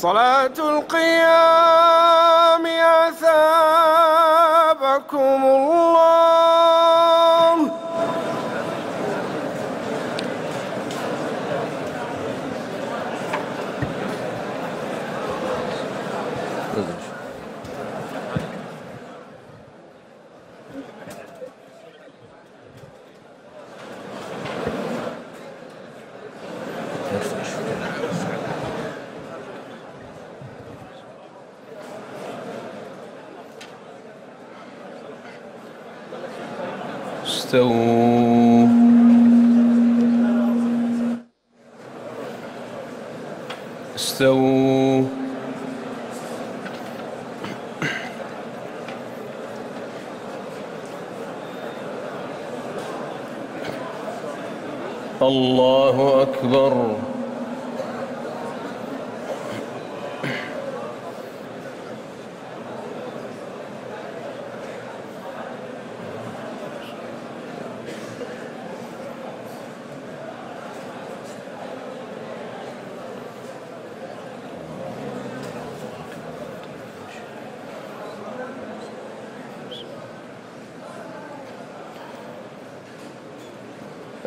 صلاة القيام أثابكم الله. استووا استووا. الله أكبر.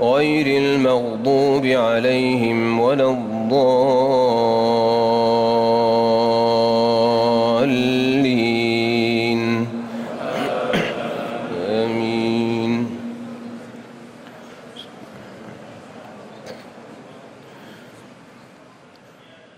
غير المغضوب عليهم ولا الضالين.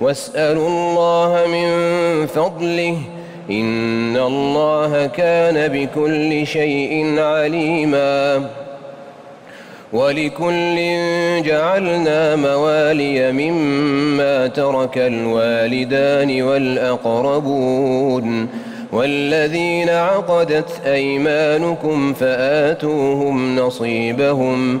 واسألوا الله من فضله إن الله كان بكل شيء عليماً ولكل جعلنا موالي مما ترك الوالدان والأقربون والذين عقدت أيمانكم فآتوهم نصيبهم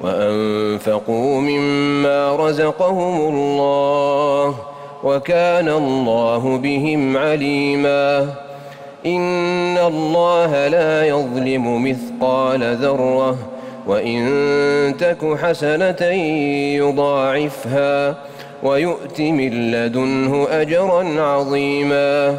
وأنفقوا مما رزقهم الله وكان الله بهم عليما. إن الله لا يظلم مثقال ذرة وإن تك حسنة يضاعفها ويؤت من لدنه أجرا عظيما.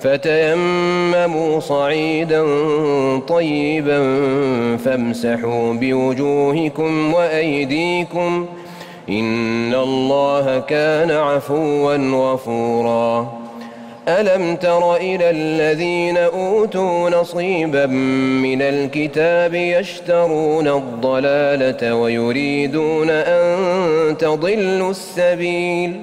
فتيمموا صعيدا طيبا فامسحوا بوجوهكم وأيديكم إن الله كان عفوا غفورا. ألم تر إلى الذين أوتوا نصيبا من الكتاب يشترون الضلالة ويريدون أن تضلوا السبيل؟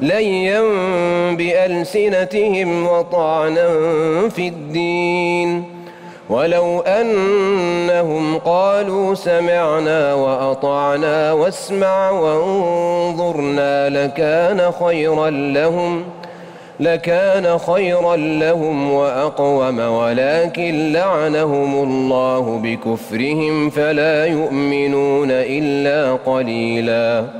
ليا بألسنتهم وطعنا في الدين. ولو أنهم قالوا سمعنا وأطعنا واسمع وانظرنا لكان خيرا لهم لكان خيرا لهم وأقوم ولكن لعنهم الله بكفرهم فلا يؤمنون إلا قليلاً.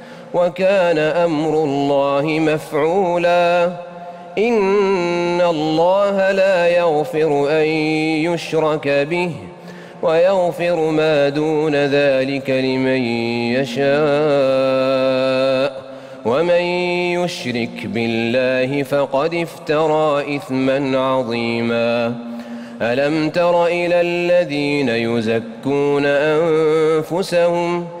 وكان أمر الله مفعولا إن الله لا يغفر أن يشرك به ويغفر ما دون ذلك لمن يشاء ومن يشرك بالله فقد افترى إثما عظيما ألم تر إلى الذين يزكون أنفسهم ؟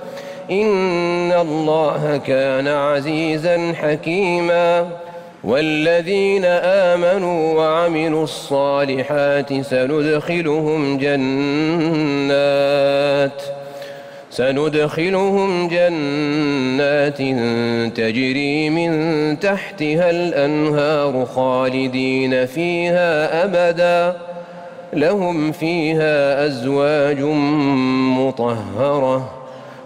إن الله كان عزيزا حكيما والذين آمنوا وعملوا الصالحات سندخلهم جنات سندخلهم جنات تجري من تحتها الأنهار خالدين فيها أبدا لهم فيها أزواج مطهره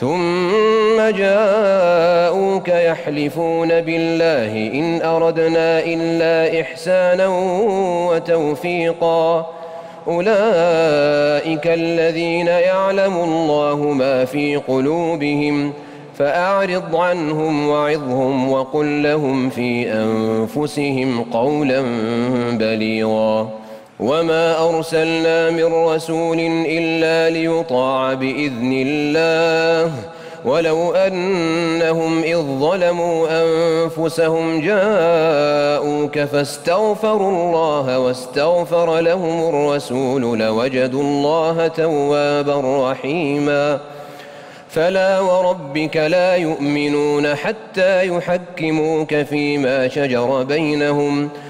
ثم جاءوك يحلفون بالله إن أردنا إلا إحسانا وتوفيقا. أولئك الذين يعلم الله ما في قلوبهم فأعرض عنهم وعظهم وقل لهم في أنفسهم قولا بليغا. وما أرسلنا من رسول إلا ليطاع بإذن الله ولو أنهم إذ ظلموا أنفسهم جاءوك فاستغفروا الله واستغفر لهم الرسول لوجدوا الله توابا رحيما فلا وربك لا يؤمنون حتى يحكموك فيما شجر بينهم ۖ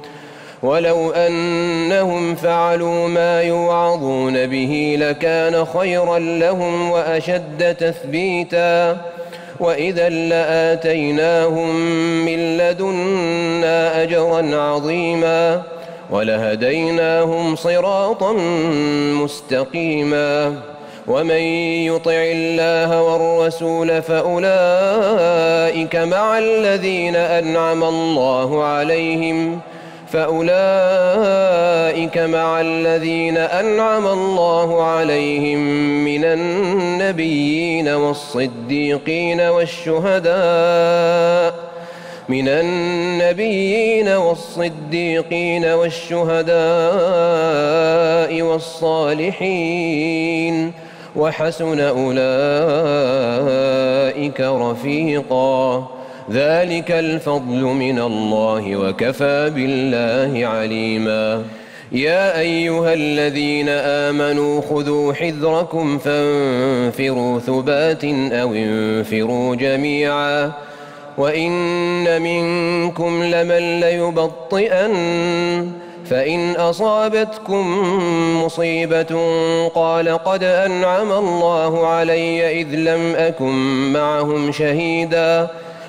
ولو أنهم فعلوا ما يوعظون به لكان خيرا لهم وأشد تثبيتا. وإذا لآتيناهم من لدنا أجرا عظيما ولهديناهم صراطا مستقيما. ومن يطع الله والرسول فأولئك مع الذين أنعم الله عليهم فأولئك مع الذين أنعم الله عليهم من النبيين والصديقين والشهداء من النبيين والصديقين والشهداء والصالحين وحسن أولئك رفيقاً. ذلك الفضل من الله وكفى بالله عليما. يا أيها الذين آمنوا خذوا حذركم فانفروا ثبات أو انفروا جميعا. وإن منكم لمن ليبطئن فإن أصابتكم مصيبة قال قد أنعم الله علي إذ لم أكن معهم شهيدا.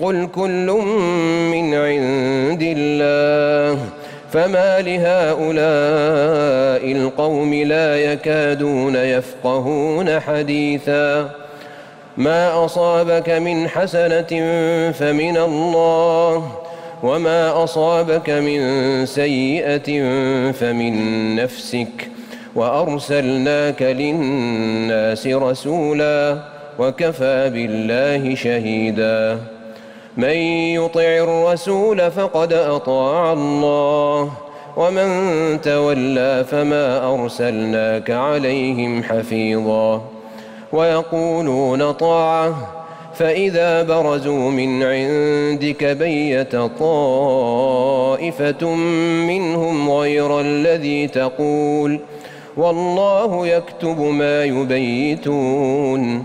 قل كل من عند الله فما لهؤلاء القوم لا يكادون يفقهون حديثاً. ما أصابك من حسنة فمن الله وما أصابك من سيئة فمن نفسك. وأرسلناك للناس رسولا وكفى بالله شهيدا. من يطع الرسول فقد أطاع الله ومن تولى فما أرسلناك عليهم حفيظاً. ويقولون طاعة فإذا برزوا من عندك بيت طائفة منهم غير الذي تقول والله يكتب ما يبيتون.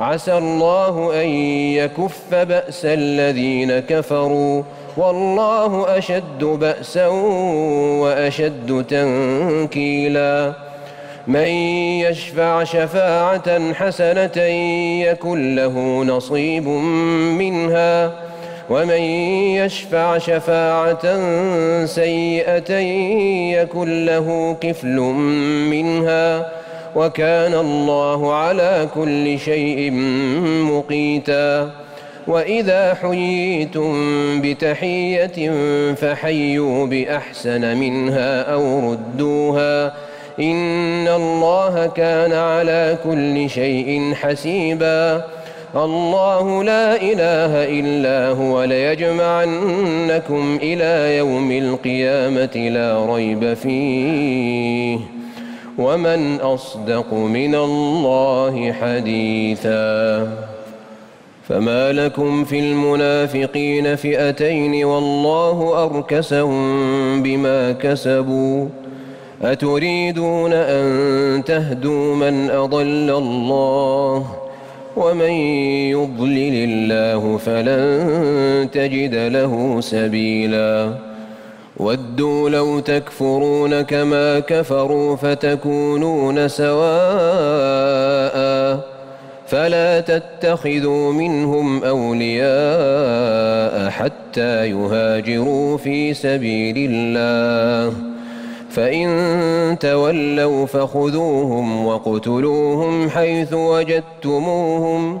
عسى الله أن يكف بأس الذين كفروا والله أشد بأسا وأشد تنكيلا. من يشفع شفاعة حسنة يكن له نصيب منها. ومن يشفع شفاعة سيئة يكن له كفل منها. وكان الله على كل شيء مقيتا. وإذا حييتم بتحية فحيوا بأحسن منها أو ردوها. إن الله كان على كل شيء حسيبا. الله لا إله إلا هو. ليجمعنكم إلى يوم القيامة لا ريب فيه. ومن أصدق من الله حديثا فما لكم في المنافقين فئتين والله أركسهم بما كسبوا أتريدون أن تهدوا من أضل الله ومن يضلل الله فلن تجد له سبيلا ودوا لو تكفرون كما كفروا فتكونون سواء فلا تتخذوا منهم أولياء حتى يهاجروا في سبيل الله. فإن تولوا فخذوهم وقتلوهم حيث وجدتموهم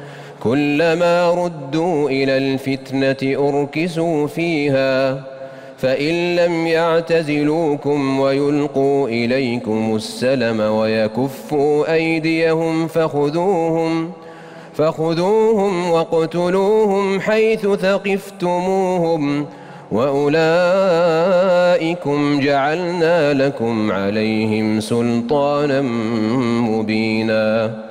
كلما ردوا إلى الفتنة أركسوا فيها فإن لم يعتزلوكم ويلقوا إليكم السلم ويكفوا أيديهم فخذوهم فخذوهم واقتلوهم حيث ثقفتموهم وأولئكم جعلنا لكم عليهم سلطانا مبينا.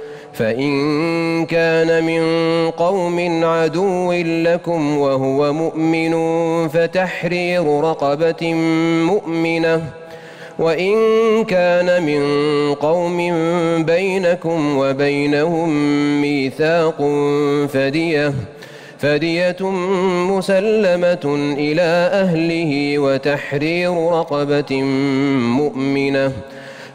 فإن كان من قوم عدو لكم وهو مؤمن فتحرير رقبة مؤمنة. وإن كان من قوم بينكم وبينهم ميثاق فدية فدية مسلمة إلى أهله وتحرير رقبة مؤمنة.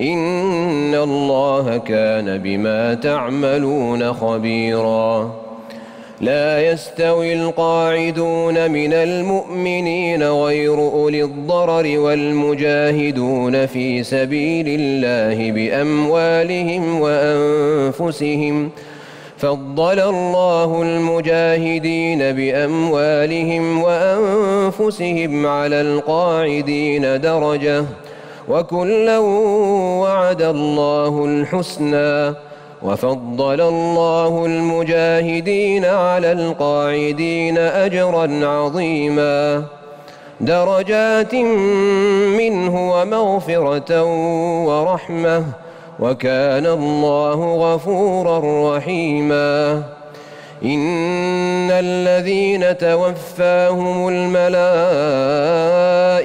إن الله كان بما تعملون خبيرا. لا يستوي القاعدون من المؤمنين غير أولي الضرر والمجاهدون في سبيل الله بأموالهم وأنفسهم. فضل الله المجاهدين بأموالهم وأنفسهم على القاعدين درجةً. وكلا وعد الله الحسنى وفضل الله المجاهدين على القاعدين أجرا عظيما درجات منه ومغفرة ورحمة وكان الله غفورا رحيما إن الذين توفاهم الملائكة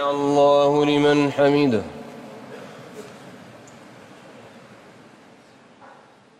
الله لمن حمده.